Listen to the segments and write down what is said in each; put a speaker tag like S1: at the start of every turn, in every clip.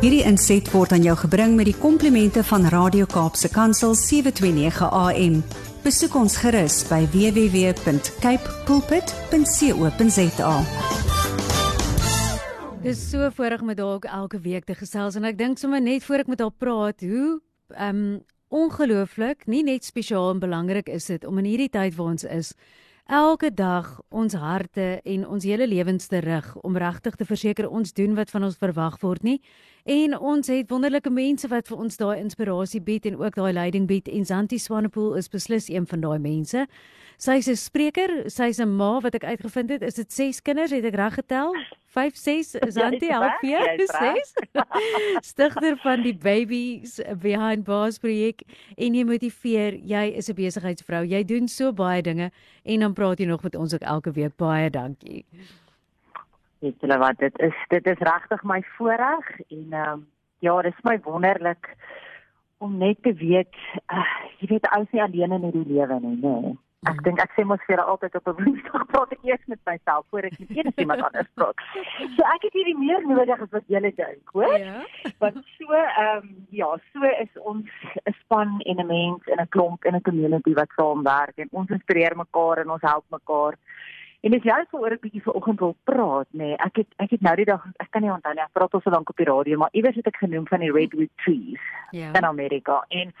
S1: Hierdie inset word aan jou gebring met die komplimente van Radio Kaapse Kansel 729 AM. Besoek ons gerus by www.cape pulpit.co.za.
S2: Dis so voorreg met haar ook elke week te gesels en ek dink sommer net voor ek met haar praat, hoe ehm um, ongelooflik, nie net spesiaal en belangrik is dit om in hierdie tyd waar ons is elke dag ons harte en ons hele lewens te rig om regtig te verseker ons doen wat van ons verwag word nie en ons het wonderlike mense wat vir ons daai inspirasie bied en ook daai leiding bied en Zanti Swanepoel is beslis een van daai mense. Sy's 'n spreker, sy's 'n ma wat ek uitgevind het, is dit 6 kinders, het ek reg getel? 5 6 Zanti help vir 6. Stigter van die Babies Behind Bars projek en jy motiveer, jy is 'n besigheidsvrou. Jy doen so baie dinge en dan praat jy nog met ons ook elke week. Baie dankie.
S3: Weet julle wat dit is dit is regtig my voorreg en ehm um, ja, dit is my wonderlik om net te weet uh, jy weet ou se alleen in hierdie lewe nie, nê. Nee. Ek dink ek sê mos vir altyd op 'n woensdag praat ek eers met myself voor ek met enigiemand anders praat. So ek het hierdie meer nodig as wat julle dink, hoor? Ja. Want so ehm um, ja, so is ons 'n span en 'n mens en 'n klomp en 'n community wat saamwerk en ons inspireer mekaar en ons help mekaar. En dis juist waaroor ek bietjie vanoggend wil praat, nê. Nee. Ek het ek het nou die dag ek kan nie onthou nie, ek praat al so lank op die radio, maar iewers het ek genoem van die redwood trees ja. in Amerika. En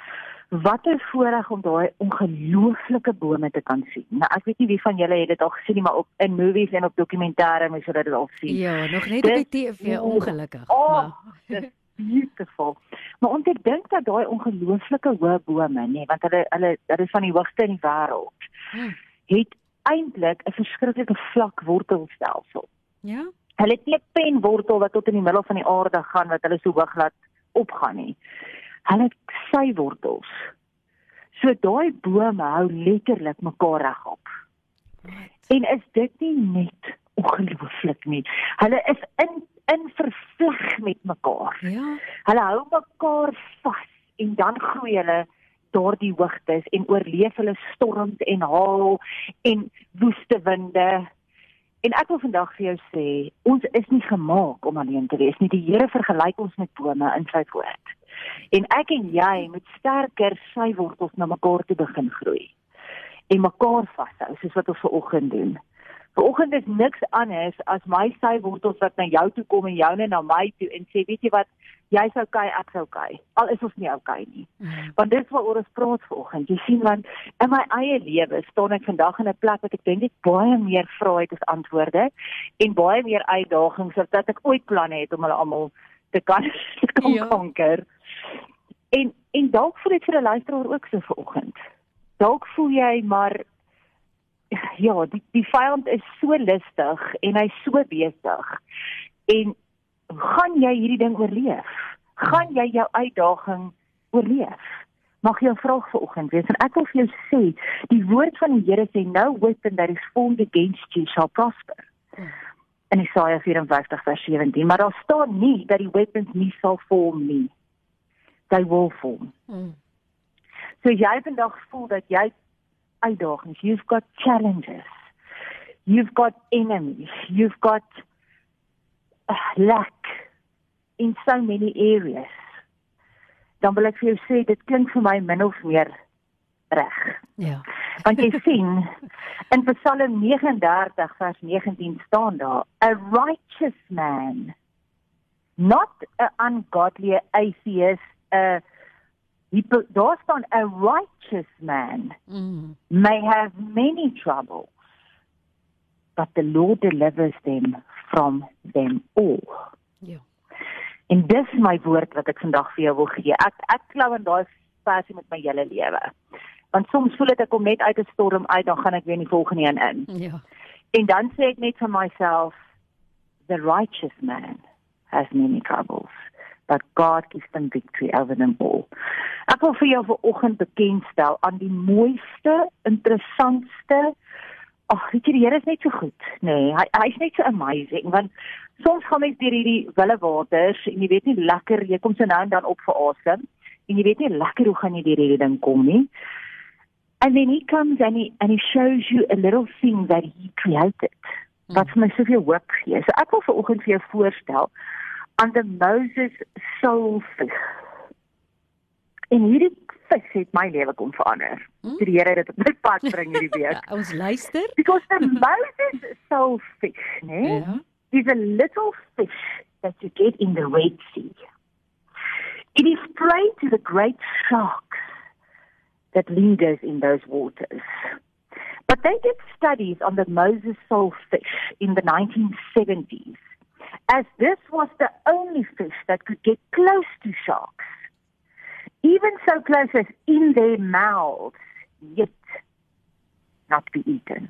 S3: wat 'n voorreg om daai ongelooflike bome te kan sien. Nou ek weet nie wie van julle het dit al gesien nie, maar op in movies en op dokumentêre mens het dit al sien.
S2: Ja, nog net op die TV ongelukkig.
S3: Oh, maar beautiful. Maar ons dink dat daai ongelooflike hoë bome, nê, nee, want hulle hulle hulle is van die hoogste in die wêreld. Hmm. Het eintlik 'n verskriklike vlak wortelstelsel.
S2: Ja.
S3: Hulle het nie 'n penwortel wat tot in die middel van die aarde gaan wat hulle so hoog laat opgaan nie. Hulle het sy wortels. So daai bome hou letterlik mekaar regop. En is dit nie net ongelooflik nie? Hulle is in in vervleg met mekaar.
S2: Ja.
S3: Hulle hou mekaar vas en dan groei hulle daardie hoogtes en oorleef hulle storms en haal en woeste winde. En ek wil vandag vir jou sê, ons is nie gemaak om alleen te wees nie. Die Here vergelyk ons met bome in sy woord. En ek en jy moet sterker sy wortels na mekaar toe begin groei en mekaar vashou soos wat ons ver oggend doen. Vanoggend is niks anders as my sy wortels wat na jou toe kom en joune na my toe en sê weet jy wat jy's okay ek's okay al is ons nie okay nie mm. want dit is wat ons praat vanoggend jy sien want in my eie lewe staan ek vandag in 'n plek wat ek dink ek baie meer vryheid as antwoorde en baie meer uitdagings as wat ek ooit planne het om hulle almal te kan te kan ja. konker en en dalk voel dit vir 'n luisteraar ook so vanoggend dalk voel jy maar ja, die die vyand is so lustig en hy's so besig. En gaan jy hierdie ding oorleef? Gaan jy jou uitdaging oorleef? Mag jy 'n vraag vanoggend wees en ek wil vir jou sê, die woord van die Here sê no weapon that is formed against you shall prosper. En Jesaja 54 vers 17, maar daar staan nie dat die weapons nie sal vorm nie. They will form. Mm. So jy vandag voel dat jy uitdagings, you've got challenges. You've got enemies, you've got uh, lack in so many areas. Dan wil ek vir jou sê dit klink vir my min of meer reg.
S2: Ja.
S3: Want jy sien in Psalm 39 vers 19 staan daar a righteous man not an ungodly atheist a He put, daar staan a righteous man mm. may have many troubles but the Lord delivers them from them all.
S2: Ja.
S3: En dis my woord wat ek vandag vir jou wil gee. Ek ek glo in daai versie met my hele lewe. Want soms voel dit ek kom net uit 'n storm uit dan gaan ek weer in die volgende een in.
S2: Ja.
S3: En dan sê ek net vir myself the righteous man has many troubles God gives them victory over them all. Ek wil vir jou vanoggend bekendstel aan die mooiste, interessantste Ag, weet jy die Here is net so goed, nê. Nee, hy hy's net so amazing want soms gaan mens deur hierdie wille waters en jy weet nie lekker, jy kom so nou en dan op vir asem en jy weet nie lekker hoe gaan jy deur hierdie ding kom nie. And then he comes and he and he shows you a little thing that he created. Wat mm. vir my soveel hoop gee. So ek wil vanoggend vir jou voorstel on the Moses soulfish. En hierdie vis het my lewe kom verander.
S2: Hmm?
S3: Die Here het dit op my pad bring hierdie week.
S2: Ons luister.
S3: Because the Moses soulfish, né,
S2: Ja.
S3: is a little fish that you get in the Red Sea. It is prey to the great sharks that lingers in those waters. But they did studies on the Moses soulfish in the 1970s, as this was the only fish that could get close to sharks, even so close as in their mouths, yet not be eaten.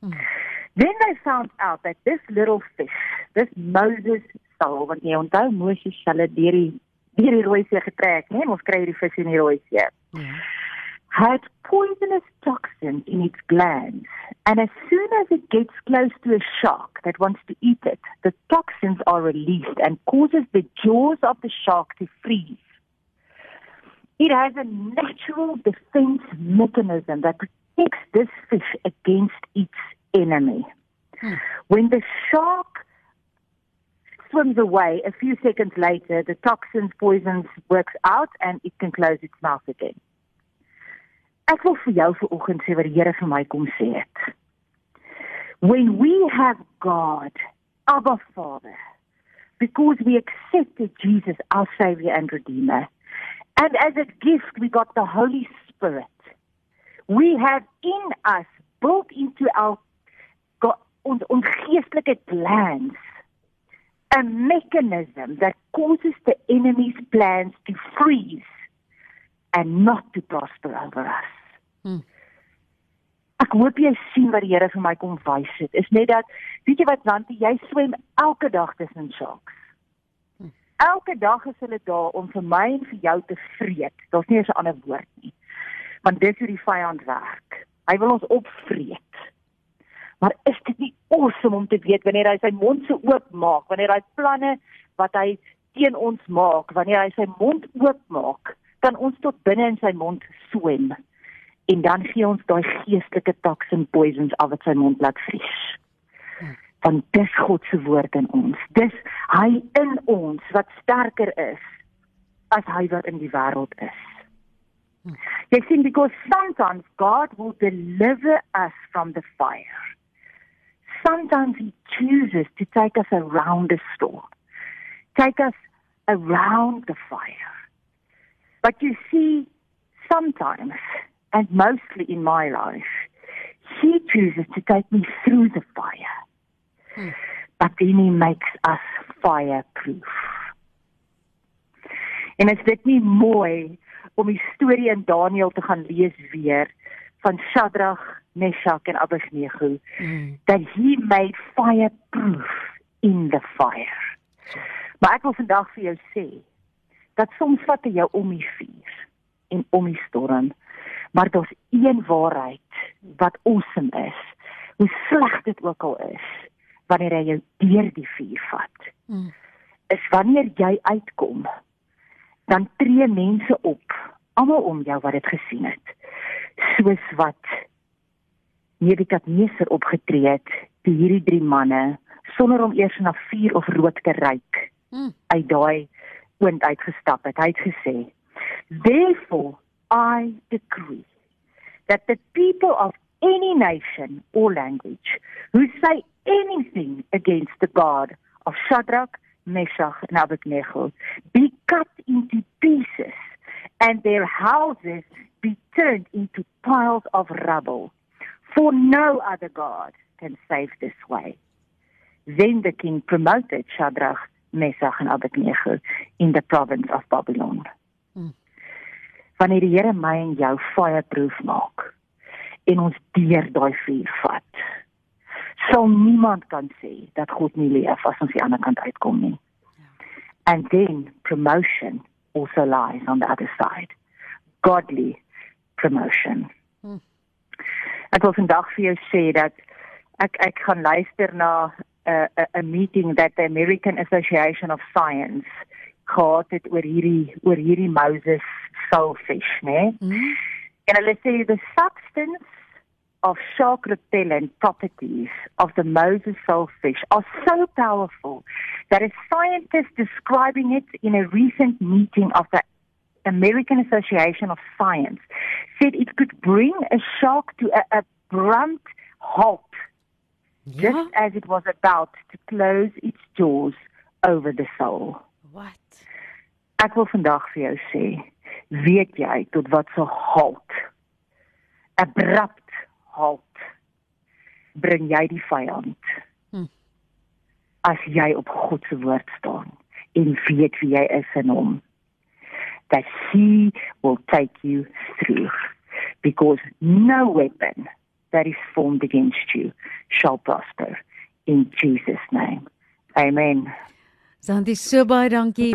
S3: Then they found out that this little fish, this Moses soul, want jy onthou Moses het hulle deur die deur die rooi see getrek, né? Ons kry hierdie vis in die rooi see.
S2: Ja.
S3: Had poisonous toxin in its glands, and as soon as it gets close to a shark that wants to eat it, the toxins are released and causes the jaws of the shark to freeze. It has a natural defense mechanism that protects this fish against its enemy. Hmm. When the shark swims away, a few seconds later, the toxins, poisons works out and it can close its mouth again. Ek wil vir jou vanoggend sê wat die Here vir my kom sê het. When we have God, Abba Father, because we accepted Jesus our savior and redeemer, and as a gift we got the Holy Spirit. We have in us built into our God, ons geestelike plans a mechanism that causes the enemy's plans to freeze and not to prosper over us.
S2: Hmm.
S3: Ek hoop jy sien wat die Here vir my kom wys het. Is net dat weet jy wat want jy swem elke dag tussen sharks. Elke dag is hulle daar om vir my en vir jou te vreet. Daar's nie eens 'n ander woord nie. Want dis hoe die vyand werk. Hy wil ons opvreet. Maar is dit nie awesome om te weet wanneer hy sy mond so oop maak, wanneer hy planne wat hy teen ons maak, wanneer hy sy mond oop maak, kan ons tot binne in sy mond swem. En dan gee ons daai geestelike toxin poisons af wat sy mond laat vries. Want dis God se woord in ons. Dis hy in ons wat sterker is as hy wat in die wêreld is. Jy sien because sometimes God will deliver us from the fire. Sometimes he chooses to take us around a storm. Take us around the fire. But you see sometimes and mostly in my life he chooses to take me through the fire. But then he makes us fireproof. En is dit nie mooi om die storie in Daniël te gaan lees weer van Shadrach, Meshach en Abednego
S2: Mm.
S3: that he made fireproof in the fire. Maar ek wil vandag vir jou sê dat soms vat jou om die vuur en om die storm, maar daar's een waarheid wat awesome is. Hoe sleg dit ook al is, wanneer hy jou deur die vuur vat
S2: Mm.
S3: is wanneer jy uitkom, dan tree mense op, almal om jou wat dit gesien het. Soos wat Nebukadneser opgetree het, toe hierdie drie manne sonder om eers na vuur of rook te ruik,
S2: Mm.
S3: uit daai oond uitgestap het. Hy het gesê: "Therefore I decree that the people of any nation or language who say anything against the God of Shadrach, Meshach, and Abednego be cut into pieces and their houses be turned into piles of rubble. For no other God can save this way. Then the king promoted Shadrach, Meshach, and Abednego in the province of Babylon. Wanneer die Here my en jou fireproof maak en ons deur daai vuur vat, sal niemand kan sê dat God nie leef as ons die ander kant uitkom nie. And then promotion also lies on the other side. Godly promotion.
S2: Hmm.
S3: Ek wil vandag vir jou sê dat ek ek gaan luister na 'n uh, 'n 'n meeting that the American Association of Science gehad het oor hierdie oor hierdie Moses soulfish, né?
S2: Mm.
S3: En hulle sê the substance of shark repellent properties of the Moses fish are so powerful that a scientist describing it in a recent meeting of the American Association of Science said it could bring a shark to a abrupt halt yeah. just as it was about to close its jaws over the soul.
S2: What?
S3: Ek wil vandag vir jou sê, weet jy tot wat so halt? Abrupt halt. Bring jy die vyand? Hm. As jy op God se woord staan en weet wie jy is in hom, that he will take you through because no weapon that is formed against you shall prosper in Jesus name. Amen.
S2: Sandy, so baie dankie.